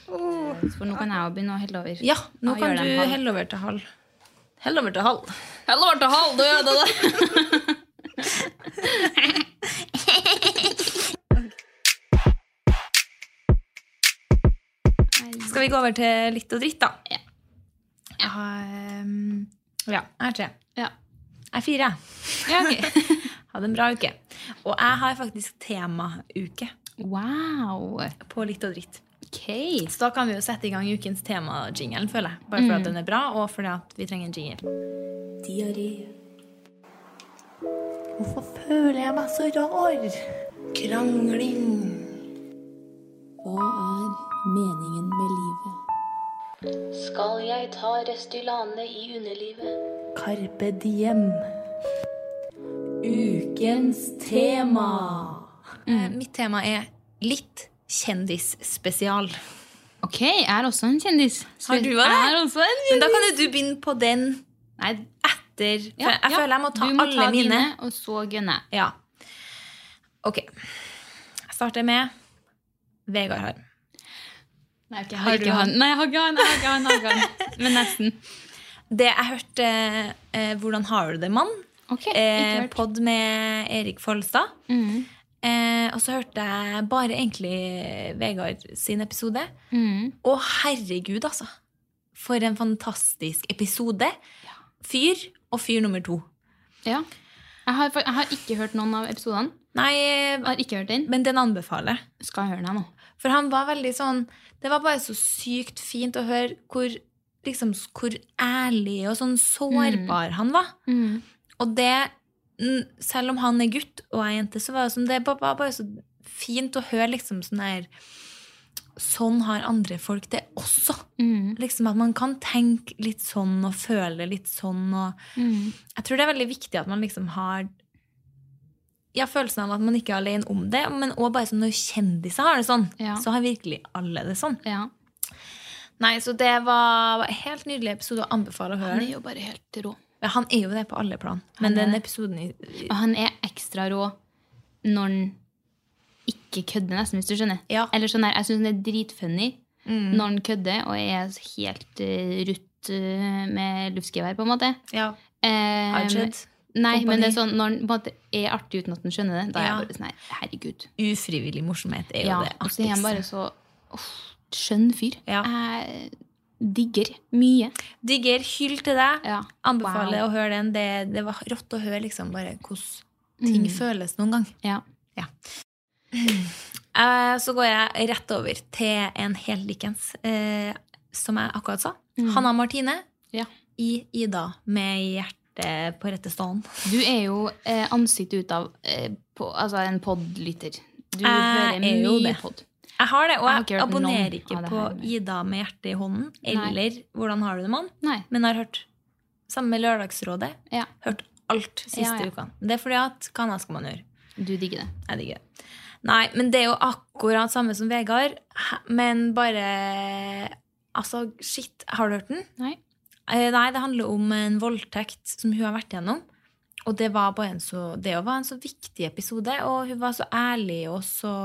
For nå kan jeg jo begynne å helle over. Ja, nå kan du helle over til halv. Hell over til halv. Helle over til halv døde, det. Skal vi gå over til litt og dritt, da? Ja. Jeg har um, Ja, jeg har tre. Ja. Jeg er fire. Ja, okay. Hadde en bra uke. Og jeg har faktisk temauke Wow. på litt og dritt. Okay. Så da kan vi jo sette i gang ukens tema-jingle, føler jeg. Bare fordi at den er bra, og fordi at vi trenger en jingle. Diaré. Hvorfor føler jeg meg så rar? Krangling. Hva er meningen med livet? Skal jeg ta Restylane i underlivet? Carpe diem. Ukens tema. Mm. mitt tema er litt kjendisspesial. Ok, jeg er også en kjendis. Har du også det? Jeg er også en Men da kan jo du begynne på den Nei, etter. For ja, jeg ja. føler jeg må ta du må alle ta mine. mine. og så gunne. Ja. Ok. Jeg starter med Vegard Harm. Nei, okay, jeg Har har ikke han? Nei, jeg har ikke han. Jeg har ikke han, har ikke han. Men nesten. Det jeg hørte eh, Hvordan har du det, mann? Ok, ikke Eh. Pod med Erik Folstad. Mm. Eh, og så hørte jeg bare egentlig Vegard sin episode. Mm. Å, herregud, altså. For en fantastisk episode. Fyr og fyr nummer to. Ja. Jeg har, jeg har ikke hørt noen av episodene. Nei, Jeg har ikke hørt den. men den anbefaler jeg. Skal jeg høre den nå? For han var veldig sånn Det var bare så sykt fint å høre hvor, liksom, hvor ærlig og sånn sårbar han var. Mm. Og det mm, Selv om han er gutt og jeg er jente, så var det, sånn, det var bare, bare så fint å høre liksom sånn her Sånn har andre folk det også. Mm. Liksom At man kan tenke litt sånn og føle litt sånn. Og Mm. jeg tror det er veldig viktig at man liksom har ja, følelsen av at man ikke er alene om det, men også bare sånn når kjendiser har det sånn, Ja. så har virkelig alle det sånn. Ja. Nei, Så det var en helt nydelig episode å anbefale å høre. Han er jo bare helt rå. Ja, han er jo det på alle plan, Han men er den episoden i, Og han er ekstra rå når han ikke kødder, nesten, hvis du skjønner. Ja. Eller sånn der, Jeg syns han er dritfunny når han kødder og er helt uh, rutt uh, med luftgevær, på en måte. Ja. Eh, Nei, men det er sånn, når måte er artig uten at han skjønner det, da er jeg bare sånn herregud. Ufrivillig morsomhet er jo Ja, det og så er han bare artigste. så oh, skjønn fyr. Ja. Jeg digger mye. Digger hyll til deg. Ja. Anbefaler Wow. å høre den. Det, det var rått å høre liksom bare hvordan ting Mm. føles noen gang. Ja. Eh, Så går jeg rett over til en helt likens, eh, som jeg akkurat sa. Mm. Hanna Martine Ja. i Ida med hjerte hjertet på rette stand. Du er jo eh, ansiktet ut av eh, på, altså en podlytter. Du Jeg hører er mye det. pod. Jeg har det, og Jeg jeg, abonnerer ikke på. Ida med hjertet i hånden Nei. eller Hvordan har du det, mann? Nei. Men har hørt samme Lørdagsrådet. Ja, Hørt alt siste Ja, ja. uka. Det er fordi at hva annet skal man gjøre? du digger det. Jeg digger det. Nei, men det er jo akkurat samme som Vegard, men bare Altså, shit. Har du hørt den? Nei. Eh, Nei, det handler om en voldtekt som hun har vært gjennom. Og det var bare en så, det var en så viktig episode, og hun var så ærlig og så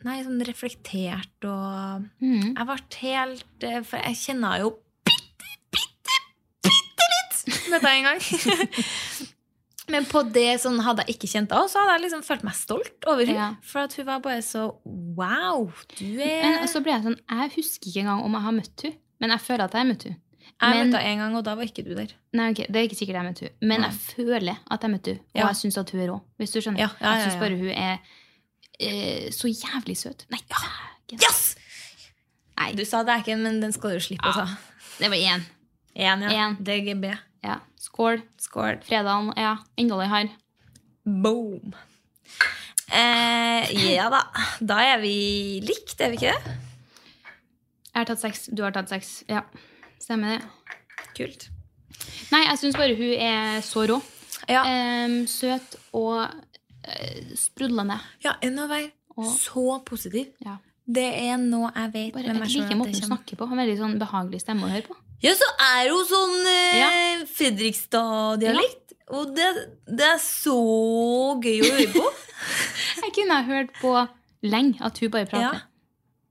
Nei, sånn reflektert og mm. Jeg ble helt eh, For jeg kjenner jo bitte, bitte, bitte litt med det en gang. Men på det sånn, hadde jeg ikke kjent henne, så hadde jeg liksom følt meg stolt over henne. Ja. For at hun var bare så Wow, du er Men så ble jeg sånn, jeg husker ikke engang om jeg har møtt henne. Men jeg føler at jeg har møtt henne. Jeg men- møtte henne en gang, og da var ikke du der. Nei, ok, Det er ikke sikkert jeg møtte hun. Men jeg føler at jeg møtte hun, Og Ja. jeg syns at hun er rå. Hvis du skjønner. Ja, ja, ja, Jeg syns bare hun er eh, så jævlig søt. Nei, dægen. Yes! Nei, Du sa det ikke, men den skal du slippe å ta. det var én. Én, ja. En. DGB. Ja. Skål. Skål. Fredagen er endelig her. Boom. Eh, ja da. Da er vi likt, er vi ikke det? Jeg har tatt seks. Du har tatt seks. Ja. Stemmer det. Kult. Nei, jeg syns bare hun er så rå. Ja, Um, søt og uh, sprudlende. ja enda verre. Så positiv. Ja. Det er noe jeg vet Bare, med meg selv måten hun snakker på. Har en veldig sånn behagelig stemme å høre på. Ja, så er hun sånn eh, Fredrikstad-dialekt. Og det, det er så gøy å høre på. Jeg kunne ha hørt på lenge at hun bare prater.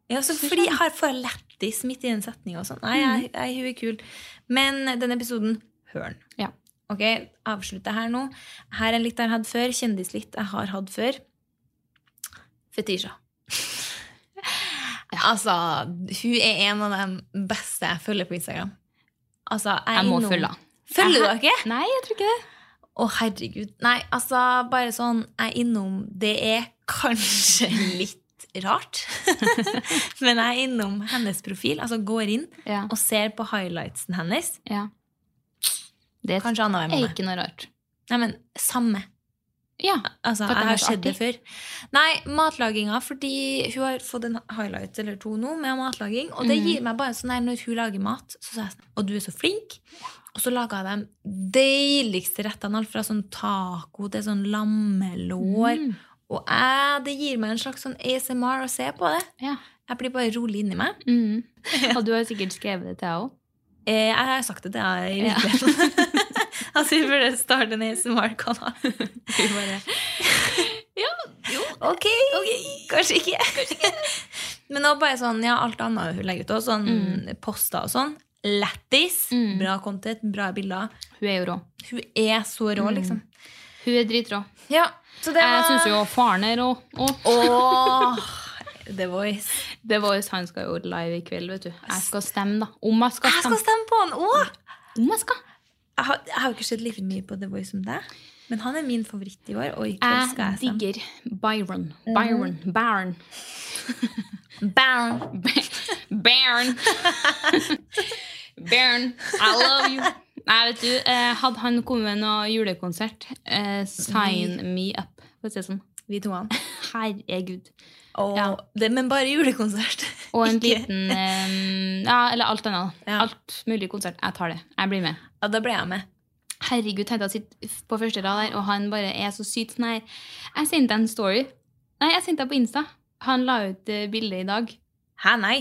ja, så fordi jeg har får lættis midt i en setning og sånn. Nei, jeg, jeg, hun er kul. Men denne episoden, hør den. Ja. Ok, avslutter her nå. Her er litt jeg har hatt før. Kjendislitt jeg har hatt før. Fetisha. Altså, hun er en av de beste jeg følger på Instagram. Altså, jeg, Jeg må innom- følge henne. Følger du ikke? Nei, jeg tror ikke det. Å, herregud. Nei, altså, bare sånn Jeg er innom Det er kanskje litt rart. Men jeg er innom hennes profil. Altså går inn Ja. og ser på highlightsen hennes. ja. Det Kanskje annenhver er ikke noe rart. Nei, men samme. Ja. Altså, det jeg har skjedd sett det før. Nei, matlaginga, fordi hun har fått en highlight eller to nå med matlaging. Og det mm. gir meg bare sånn her når hun lager mat, så sa jeg sånn Og du er så flink. Og så laga jeg de deiligste rettene. Alt fra sånn taco til sånn lammelår. Mm. Og jeg, det gir meg en slags sånn ASMR å se på det. ja. Jeg blir bare rolig inni meg. Mm. Og du har sikkert skrevet det til henne òg. Eh, Jeg har sagt det til deg i Ja. altså, vi burde starte en ASMR-kanal. ja, jo, ok. Kanskje ikke. Men nå bare sånn, ja, alt annet hun legger ut også, sånn poster og sånn. Lættis. Mm. Bra content, bra bilder. Hun er jo rå. Hun er så rå, liksom. Hun er dritrå. Ja, så det Jeg var syns jo faren er rå. Og The Voice. The Voice han skal jo live i kveld, vet du. Jeg skal stemme, da. Om jeg skal Jeg skal stemme. stemme på han òg! Om jeg skal. Jeg har, jeg har jo ikke sett like mye på The Voice som deg, men han er min favoritt i år. Og i kveld skal Jeg jeg digger Byron. Byron. Baron. Baron. Baron. Baron. I love you. Nei, vet du, eh, hadde han kommet med noe julekonsert, eh, sign me up. For å si det sånn. Vi to han. Herregud. Og Ja. det, men bare julekonsert. Og en liten eh, Ja, eller alt annet. Ja. Alt mulig konsert. Jeg tar det. Jeg blir med. Ja, da blir jeg med. Herregud, tenkte jeg å sitte på første rad der, og han bare er så sykt sånn her. Jeg sendte en story. Nei, jeg sendte det på Insta. Han la ut eh, bilde i dag. Hæ, nei.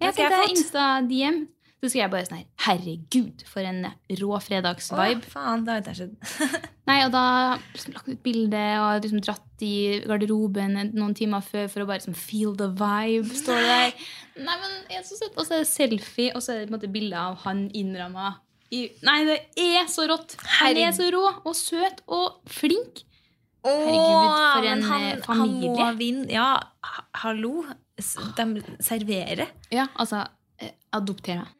Det Jeg sendte fått. Insta-DM. Så skrev jeg bare sånn her Herregud, for en rå Å, fredagsvibe. faen, det har ikke skjedd. Nei, og da liksom lagt ut bilde og liksom dratt i garderoben noen timer før for å bare liksom feel the vibe. Står det der. Nei, men jeg er så søtt. Og så er det selfie, og så er det på en måte bilde av han innramma i Nei, det er så rått! Han er så rå og søt og flink. Herregud, for en, han, familie. han må vinne. Ja, hallo. De serverer. Ja, altså eh, Adopter meg.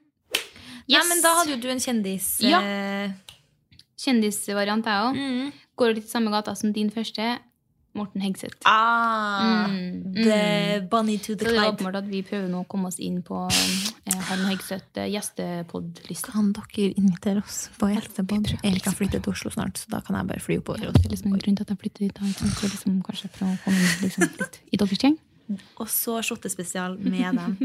Nei, men da hadde jo du en kjendis. Ja. eh, Kjendisvariant, jeg òg. mm. Går litt i samme gata som din første. Morten Hegseth. Ah, Mm, The bunny to the Så det er åpenbart at vi prøver nå å komme oss inn på eh, han Hegseth eh, gjestepod-lista. Kan dere invitere oss på gjestepod? Erik har flyttet til Oslo snart, så da kan jeg bare fly oppover. Det er liksom en grunn til at jeg flytter dit. liksom, kanskje for å komme liksom, litt i deres gjeng. Og så shottespesial med dem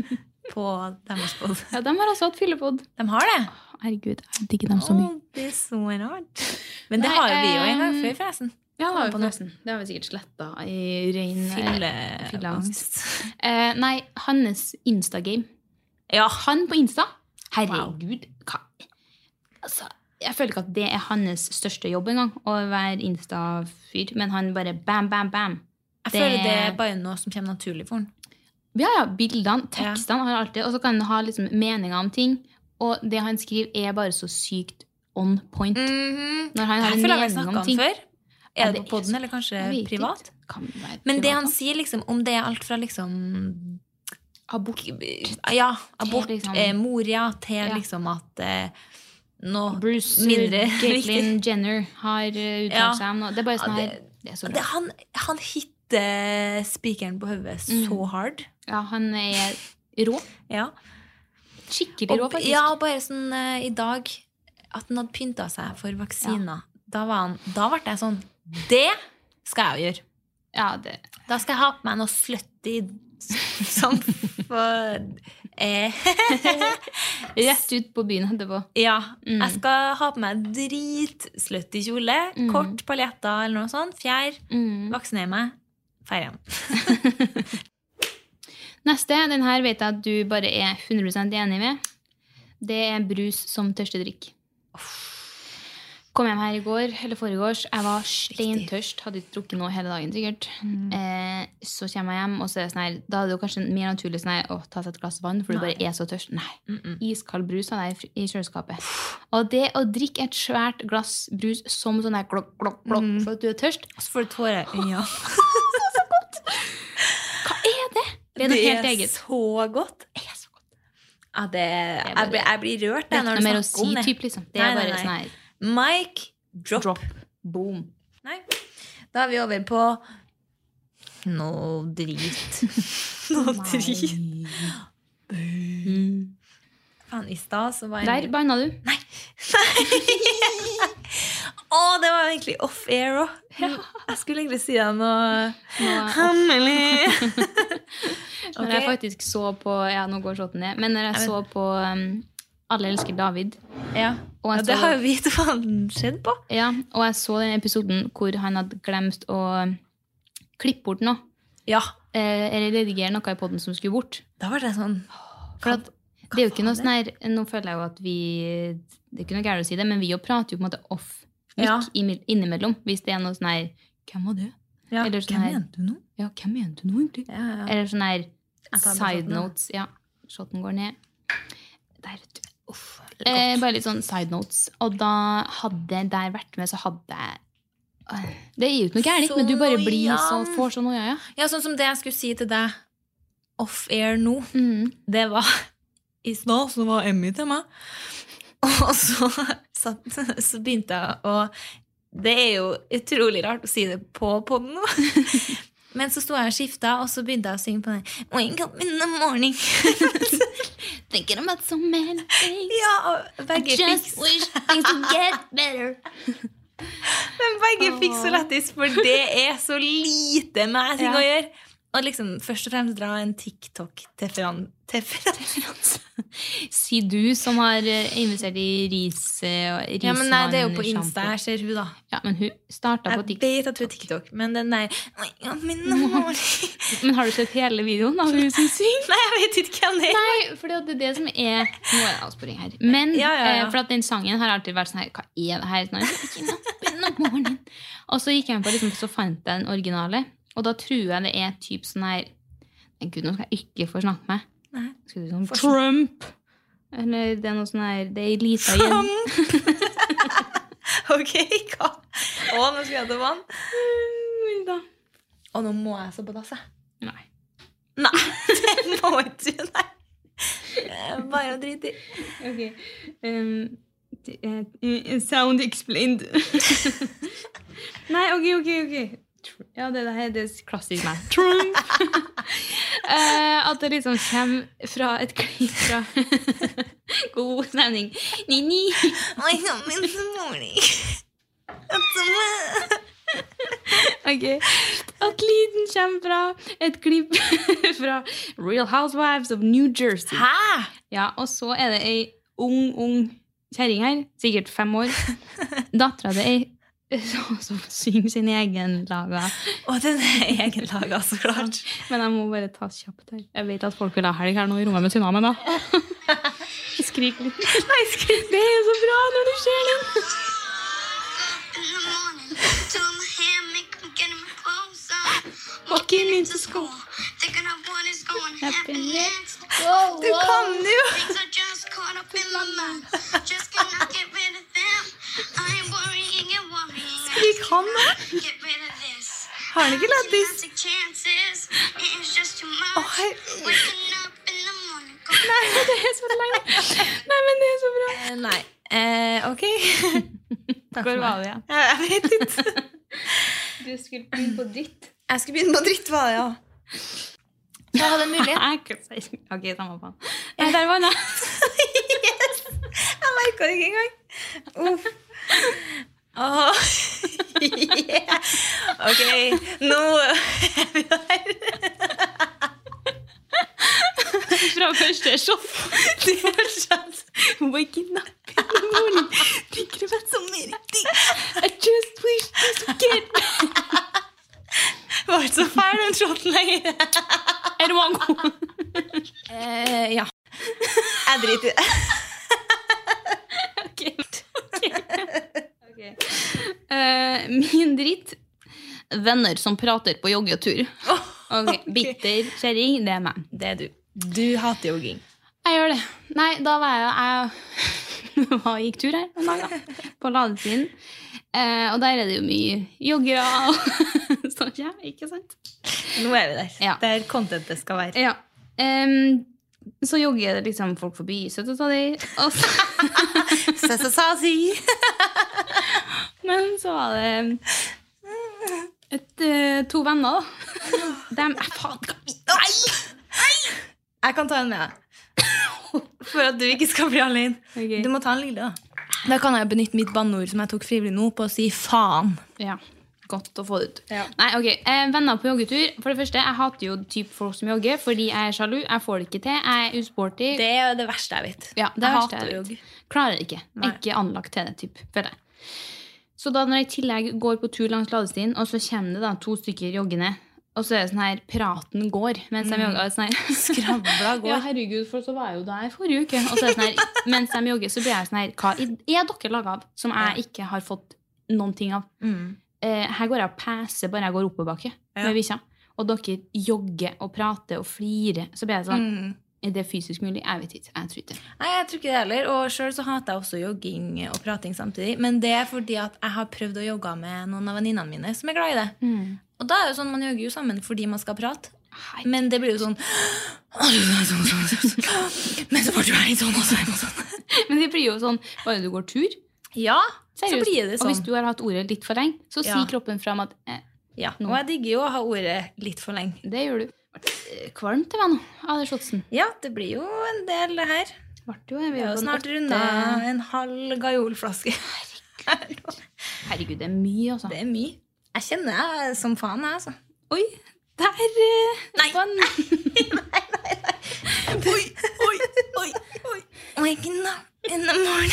på deres pod. Ja, de har også hatt fyllepod. De har det? Herregud, jeg digger dem så mye. Oh, det er så rart. Men det Nei, har jo vi jo en gang eh, før, forresten. Ja, det har vi. Det har vi sikkert sletta i rein eh, fylleangst. Eh, nei, hans Instagame. Ja. Han på Insta. Herregud, Wow. altså, Jeg føler ikke at det er hans største jobb engang, å være Insta-fyr, men han bare bam, bam, bam. Jeg føler det er bare noe som kommer naturlig for han. Ja, ja, bildene, tekstene har alltid Og så kan han ha liksom meninger om ting. Og det han skriver, er bare så sykt on point. Når han har Jeg en føler jeg har mening snakka om om ting. før. Er det det på poden, eller kanskje Jeg privat? Kan være Men det han sier, liksom, om det er alt fra liksom Abort. Ja, abort, Til liksom- eh, Moria, til Ja. liksom at eh, noe Bruce mindre Caitlyn viktig. Jenner har uh, uttalt Ja. seg om noe. Det er bare sånn her det- Det så det, han, han hitter spikeren på hodet Mm. så hard. Ja, han er rå. Ja. Skikkelig rå, faktisk. ja, bare sånn uh, i dag At han hadde pynta seg for vaksiner. Da, var han, da ble jeg sånn Det skal jeg jo gjøre. Ja, det Da skal jeg ha på meg noe slutty sånn for eh, Rett ut på byen etterpå. Ja. Mm. Jeg skal ha på meg dritslutty kjole. Mm. Kort paljetter eller noe sånt. Fjær. Mm. Vaksinere meg. Drar den. Neste, den her vet jeg at du bare er 100% enig med. Det er brus som tørstedrikk. Kom hjem her i går, eller foregårs. Jeg var steintørst. Hadde ikke drukket noe hele dagen, sikkert. Eh, så kommer jeg hjem, og så er det sånn her Da er det jo kanskje mer naturlig sånn her, å ta seg et glass vann, for du bare er så tørst. Nei. Iskald brus hadde jeg i kjøleskapet. Og det å drikke et svært glass brus som sånn her klokk, klokk, klokk, for at du er tørst Og så får du tårer i øynene. Hva er det? Det helt eget. så godt. Det er så godt. Ja, det, jeg, blir, jeg blir rørt Det jeg, når du snakker si, om det. typ, liksom. Det er nei, bare nei. sånn her Mic drop. drop. Boom. Nei. Da er vi over på noe drit. noe drit. Faen, i stad så var Der jeg banna du. Nei. Å, det var egentlig off-air òg. Jeg skulle egentlig si deg noe hemmelig. Når jeg faktisk så på Ja, nå går shoten ned. Men når jeg så på um, Alle elsker David, Ja. Ja, det har jo vi faen skjedd på. ja, og jeg så den episoden hvor han hadde glemt å klippe bort noe, Ja. eh, eller redigere noe i poden som skulle bort. Da var det sånn For at det er jo ikke noe sånn her Nå føler jeg jo at vi Det er ikke noe gærent å si det, men vi jo prater jo på en måte off Ja. innimellom. Hvis det er noe sånn her Hvem var det? ja. Eller sånn Hvem her- mente du nå? Ja, hvem mente du nå, egentlig? Ja, ja. Eller sånn her side notes. Ja, shoten går ned. Der, vet du. Uff. Eh, bare litt sånn side notes. Og da hadde jeg der vært med, så hadde jeg Øh, Det er jo ikke noe gærent, men du bare blir så, får så noia, ja. Ja, sånn som det jeg skulle si til deg off-air nå, Mm. det var I stad så var Emmy til meg, og så, så, så begynte jeg å Det er jo utrolig rart å si det på podden nå. Men så sto jeg og skifta, og så begynte jeg å synge på den. Wake up in the morning. Thinking about so many things. ja, begge Just fikk, wish things would get better. men begge fikk så lættis, for det er så lite meg ting Ja. å gjøre. Og liksom først og fremst dra en TikTok til Fran... Si du som har eh, investert i ris eh, og Ja, men nei, det er jo på Insta jeg ser hun da. Ja, men hun starta på Jeg vet at hun er TikTok, men den der. Men har du sett hele videoen av hun som synger? Nei, jeg vet ikke hvem det er. Nei, for det er det som er Nå er det avsporing her. Men Ja, ja, ja. eh, for at den sangen har alltid vært sånn her Hva er det her? Sånn, her. Og så gikk jeg på liksom, så fant jeg den originale. Og da tror jeg det er typ sånn her Nei, Gud, nå skal jeg ikke få snakke med. Nei. Skal du sånn Trump! Eller det er noe sånn her Det er ei lita jente Ok, hva? Å, nå skal jeg til vann. Og nå må jeg så på dass, jeg. Nei. Nei, det må ikke du, nei. Bare å drite i. Ok. Um, sound explained. Nei, ok, ok, ok. Ja, det, er, det er klassisk meg. Trump! Eh, at det liksom kommer fra et klipp fra God stemning. Ni-ni. Ok. At lyden kommer fra et klipp fra Real Housewives of New Jersey. Hæ? Ja, Og så er det ei ung, ung kjerring her, sikkert fem år. Dattera til ei som som synger sin egen laga. Og den er egenlaga, så klart. Men jeg må bare ta kjapt her. Jeg vet at folk vil ha helg her nå i rommet med Tsunami, da. Skrik litt. Det er så bra når du ser den! Walking into school. Happiness. Du kan jo! Skrik han, da? Har han ikke lættis? Oh. Nei, det er så langt. Nei, men det er så bra. Eh, Nei. Eh, ok. Går Hvor av var vi, ja? Ja, Jeg vet ikke. Du skulle begynne på dritt. Jeg skulle begynne på dritt, var det, ja. Da var det mulighet. Ok, samme faen. Nei, der var den. yes! Jeg merka det ikke engang. Uff. Oh. yeah. Ok, nå er vi der. Fra første shot. Det er fortsatt Waking up in the morning. Tenker du så mye Erik? I just wish this kid Var ikke så fæl den shoten lenger. Er det gode? Eh, ja. Jeg driter i det. Ok. Eh, min dritt Venner som prater på joggetur. Ok, Bitter kjerring, det er meg. Det er du. Du hater jogging. Jeg gjør det. Nei, da var jeg Jeg var, gikk tur her en dag, da. På ladesiden. Eh, og der er det jo mye joggere og sånn ja, ikke sant? Nå er vi der. Ja. Der contentet skal være. Ja. Um, så jogger det liksom folk forbi søta di, og så. Men så var det et, eh, to venner, da. Dem er faen Nei! Jeg kan ta en med deg. For at du ikke skal bli alene. Okay. Du må ta en lille, da. Da kan jeg benytte mitt banneord som jeg tok frivillig nå, på å si faen. Ja, godt å få det ut. Ja. Nei, ok, eh, Venner på joggetur. For det første, Jeg hater jo typ folk som jogger fordi jeg er sjalu. Jeg får det ikke til. Jeg er usporty. Det er det verste jeg vet. ja, det jeg er verste jeg vet. Klarer ikke. Nei. Ikke anlagt til det, typ, føler jeg. Så da når jeg i tillegg går på tur langs ladestien, og så kommer det da to stykker joggende, og så er det sånn her Praten går mens de jogger. Sånn her. Mm. Skravla går. Ja, herregud, for så var jeg jo der forrige uke. Og så er det sånn her, mens de jogger, så blir jeg sånn her Hva er dere laga av som jeg ikke har fått noen ting av? Mm. Eh, her går jeg og peser bare jeg går oppoverbakke Ja. med bikkja. Og dere jogger og prater og flirer. Så blir jeg sånn Mm. Er det fysisk mulig? Jeg vet ikke. Jeg tror ikke. Nei, jeg tror ikke det heller. Og sjøl så hater jeg også jogging og prating samtidig. Men det er fordi at jeg har prøvd å jogge med noen av venninnene mine som er glad i det. Og da er det jo sånn, man jogger jo sammen fordi man skal prate. Men det blir jo sånn Men så får du litt sånn og sånn og sånn. Men det blir jo sånn bare du går tur. Ja, så blir det sånn. Og hvis sånn. du har hatt ordet litt for lenge, så Ja. sier kroppen fram at eh, Ja, og jeg digger jo å ha ordet litt for lenge. det gjør du. Ble eh, Kvalmt det var nå av den shotsen. Ja, det blir jo en del her. Jo, vi har jo snart runda en halv gajolflaske. Herregud, det er mye, altså. Det er mye. Jeg kjenner jeg som faen, jeg, altså. Oi, der Nei. Nei. nei, nei! Oi, oi, oi, oi. Waking up in the morning.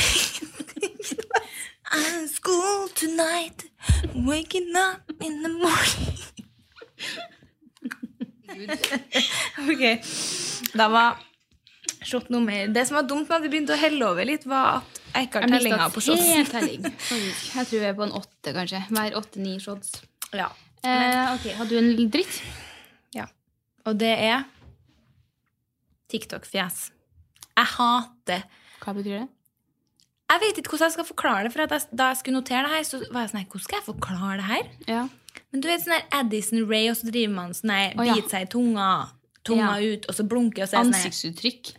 I'm school tonight. Waking up in the morning. ok, da var shot nummer Det som var dumt med at vi begynte å helle over litt, var at jeg ikke har tellinga på faktisk. Jeg tror jeg er på en åtte, kanskje. Hver åtte-ni shots. Ja. Eh, ok, Har du en dritt? ja. Og det er TikTok-fjes. Jeg hater Hva betyr det? Jeg vet ikke hvordan jeg skal forklare det. For jeg, Da jeg skulle notere det her, så var jeg sånn Hvordan skal jeg forklare det her? Ja. Men du vet sånn der Addison Ray, og så driver man sånn der, oh, ja. biter seg i tunga, tunga Ja. ut, og så blunker og så er sånn Ansiktsuttrykk.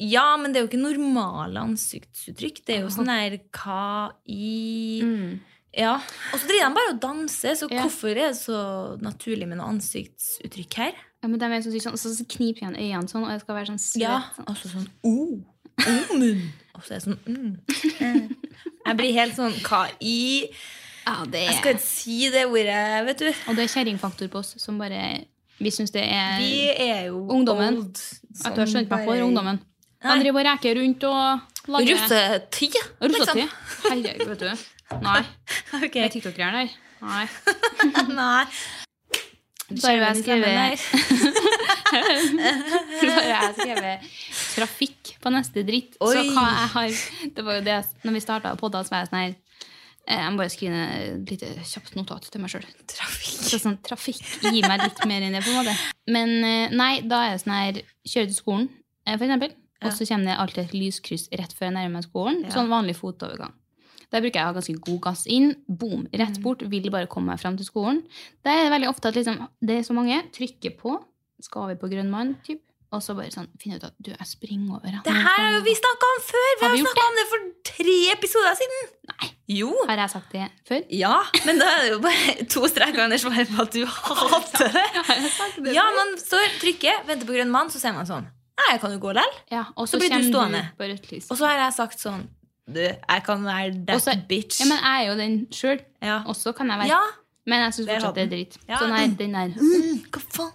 Ja, men det er jo ikke normale ansiktsuttrykk. Det er jo sånn der hva i Mm. Ja. Og så driver de bare og danser, så Ja. hvorfor er det så naturlig med noe ansiktsuttrykk her? Ja, men de er sånn, sånn, så kniper igjen øynene sånn, og det skal være sånn svett. Ja, sånn. og så sånn oh, oh munn. Og så er det sånn mm. Jeg blir helt sånn Hva i Ja, det Jeg skal ikke si det ordet, vet du. Og det er kjerringfaktor på oss som bare Vi syns det er Vi er jo Ungdommen. old. At du har skjønt meg for ungdommen. De driver og reker rundt og lager Russetid, Russetid? Herregud, vet du. Nei. Ok. Er TikTok-greier der? Nei. Nei. Så har jeg Skrevet skrevet Så har jeg skrevet trafikk på neste dritt. Oi. Så hva jeg har Det var jo det Når vi starta podda, så var jeg sånn her Jeg må bare skrive ned et lite kjapt notat til meg sjøl. Trafikk. Så sånn, trafikk gir meg litt mer enn det, på en måte. Men eh, nei, da er det sånn her Kjøre til skolen, eh, for eksempel. Og så kommer det alltid et lyskryss rett før jeg nærmer meg skolen. Ja. Sånn vanlig fotovergang. Der bruker jeg å ha ganske god gass inn. Boom, rett Mm. bort. Vil bare komme meg fram til skolen. Der er det veldig ofte at liksom, det er så mange. Trykker på. Skal vi på grønn mann? Typ. Og så bare sånn, finne ut at du, jeg springer over. han. Det her har jo vi snakka om før! Vi Har har vi snakka om det for tre episoder siden. Nei. Jo. Har jeg sagt det før? Ja, men da er det jo bare to streker under svaret på at du hater det. Ja, man står, trykker, venter på grønn mann, så ser man sånn Nei, jeg kan jo gå likevel. Ja, og Så så, blir du stående. du på rødt lys. Og så har jeg sagt sånn Du, jeg kan være that Også, bitch. Ja, men jeg er jo den sjøl. Ja. Og så kan jeg være Ja. Men jeg syns fortsatt det er dritt. Ja. Så nei, den der Mm, Hva faen?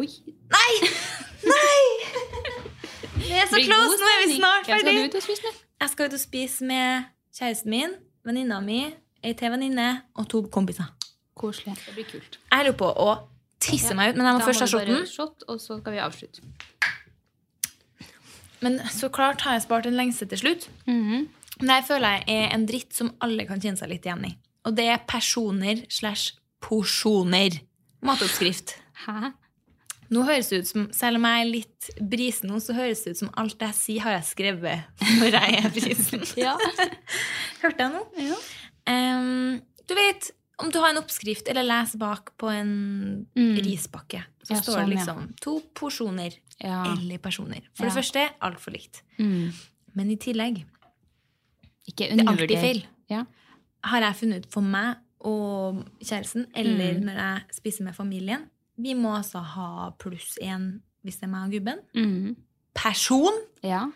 Oi. Nei! Nei! Vi er så close, nå er vi snart snart Hvem skal ferdig. du ut og spise med? Jeg skal ut og spise med kjæresten min, venninna mi, ei til venninne og to kompiser. Koselig. Det blir kult. Jeg lurer på å tisse meg ut, men jeg må Da først ha shotten. Shot, og så skal vi avslutte. Men så klart har jeg spart en lengste til slutt. Mhm. Men det her føler jeg er en dritt som alle kan kjenne seg litt igjen i. Og det er personer slash porsjoner. Matoppskrift. Hæ? Nå høres det ut som, Selv om jeg er litt brisen nå, så høres det ut som alt jeg sier, har jeg skrevet når jeg er brisen. Ja. Hørte jeg nå? Ja. Um, du vet, om du har en oppskrift eller leser bak på en Mm. rispakke, så Ja, står sånn, det liksom to porsjoner eller personer. For det første, altfor likt. Mm. Men i tillegg, Ikke det er alltid feil. Ja. Har jeg funnet ut for meg og kjæresten, eller Mm. når jeg spiser med familien, vi må altså ha pluss én hvis det er meg og gubben. Mm. Person ja.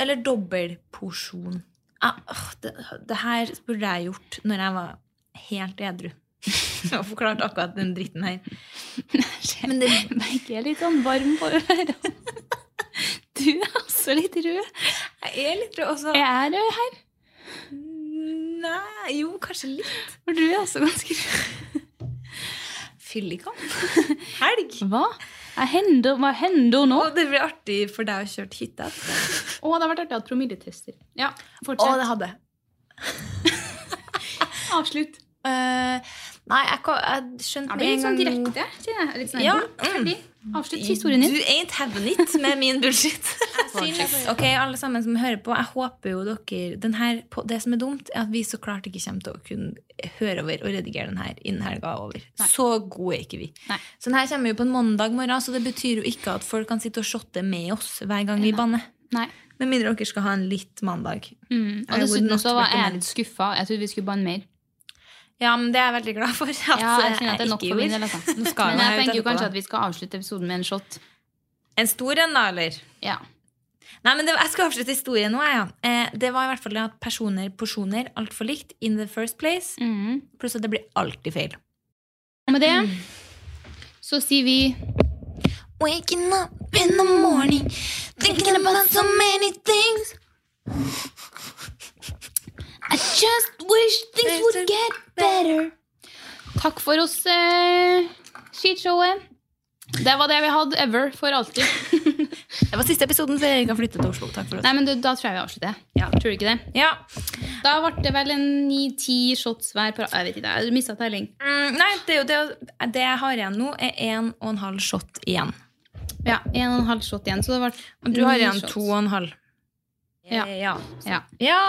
eller dobbeltporsjon. Ah, det, det her burde jeg gjort når jeg var helt edru. Og forklart akkurat den dritten her. Men det, Begge er litt sånn varm på ørene. Du er også litt rød. jeg er litt rød også. Er jeg rød her? Nei, jo, kanskje litt. For du er også ganske rød. Fyllikan. Helg. Hva? Hender, hva hender nå? Å, det blir artig for deg å kjøre hytte. Å, det har vært artig å ha promilletester. Ja, Å, det hadde. Avslutt. Uh, nei, jeg, jeg skjønte med blir litt sånn direkte. kjenner jeg. Litt sånn, Ja, Mm. Avslutt historien din. Du ain't having it med min bullshit. ok, alle sammen som hører på, jeg håper jo dere den her, Det som er dumt, er at vi så klart ikke kommer til å kunne høre over og redigere den her innen helga er over. Nei. Så gode er ikke vi. Nei. Så den her kommer jo på en mandag morgen, så det betyr jo ikke at folk kan sitte og shotte med oss hver gang vi banner. Nei. Med mindre dere skal ha en litt mandag. Mm. Og dessuten så var jeg litt skuffa. Jeg trodde vi skulle banne mer. Ja, men det er jeg veldig glad for. At Ja, jeg kjenner at det er nok for min del. Altså. Men jeg tenker jo kanskje at vi skal avslutte episoden med en shot. En stor en, da, eller? Ja. Nei, men det, Jeg skal avslutte historien nå. Ja. Eh, det var i hvert fall at personer, porsjoner, altfor likt in the first place. Mm. Pluss at det blir alltid feil. Og med det Mm. så sier vi Waking up in the morning, thinking about so many things. I just wish things would get better. Takk for oss, eh, skishowet. Det var det vi hadde ever, for alltid. Det var siste episoden før jeg har flyttet til Oslo. Takk for oss. Nei, men du, Da tror jeg vi avslutter. Ja. Tror du ikke det? Ja. Da ble det vel en ni-ti shots hver på Jeg vet ikke, jeg mista telling. Mm, nei, det, er jo det, det jeg har igjen nå, er en og en halv shot igjen. Ja, en og en halv shot igjen. Så det ble Du har igjen shots. to og en halv. Ja. ja. Ja. Ja,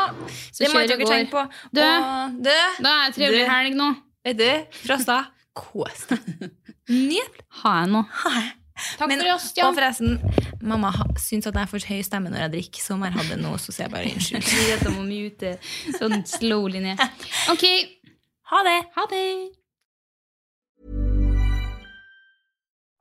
Så det må dere tenke på. Du. Og, du, Da er det trivelig helg nå. vet du, Frosta, kos deg. Nydelig. Ha jeg nå. Ha jeg. Takk Men, for oss, Jan. Og forresten, mamma syns at jeg får høy stemme når jeg drikker, så om jeg hadde nå, så sier jeg bare unnskyld. Vi vet om å mute sånn slowly ned. Ok, Ha det! ha det!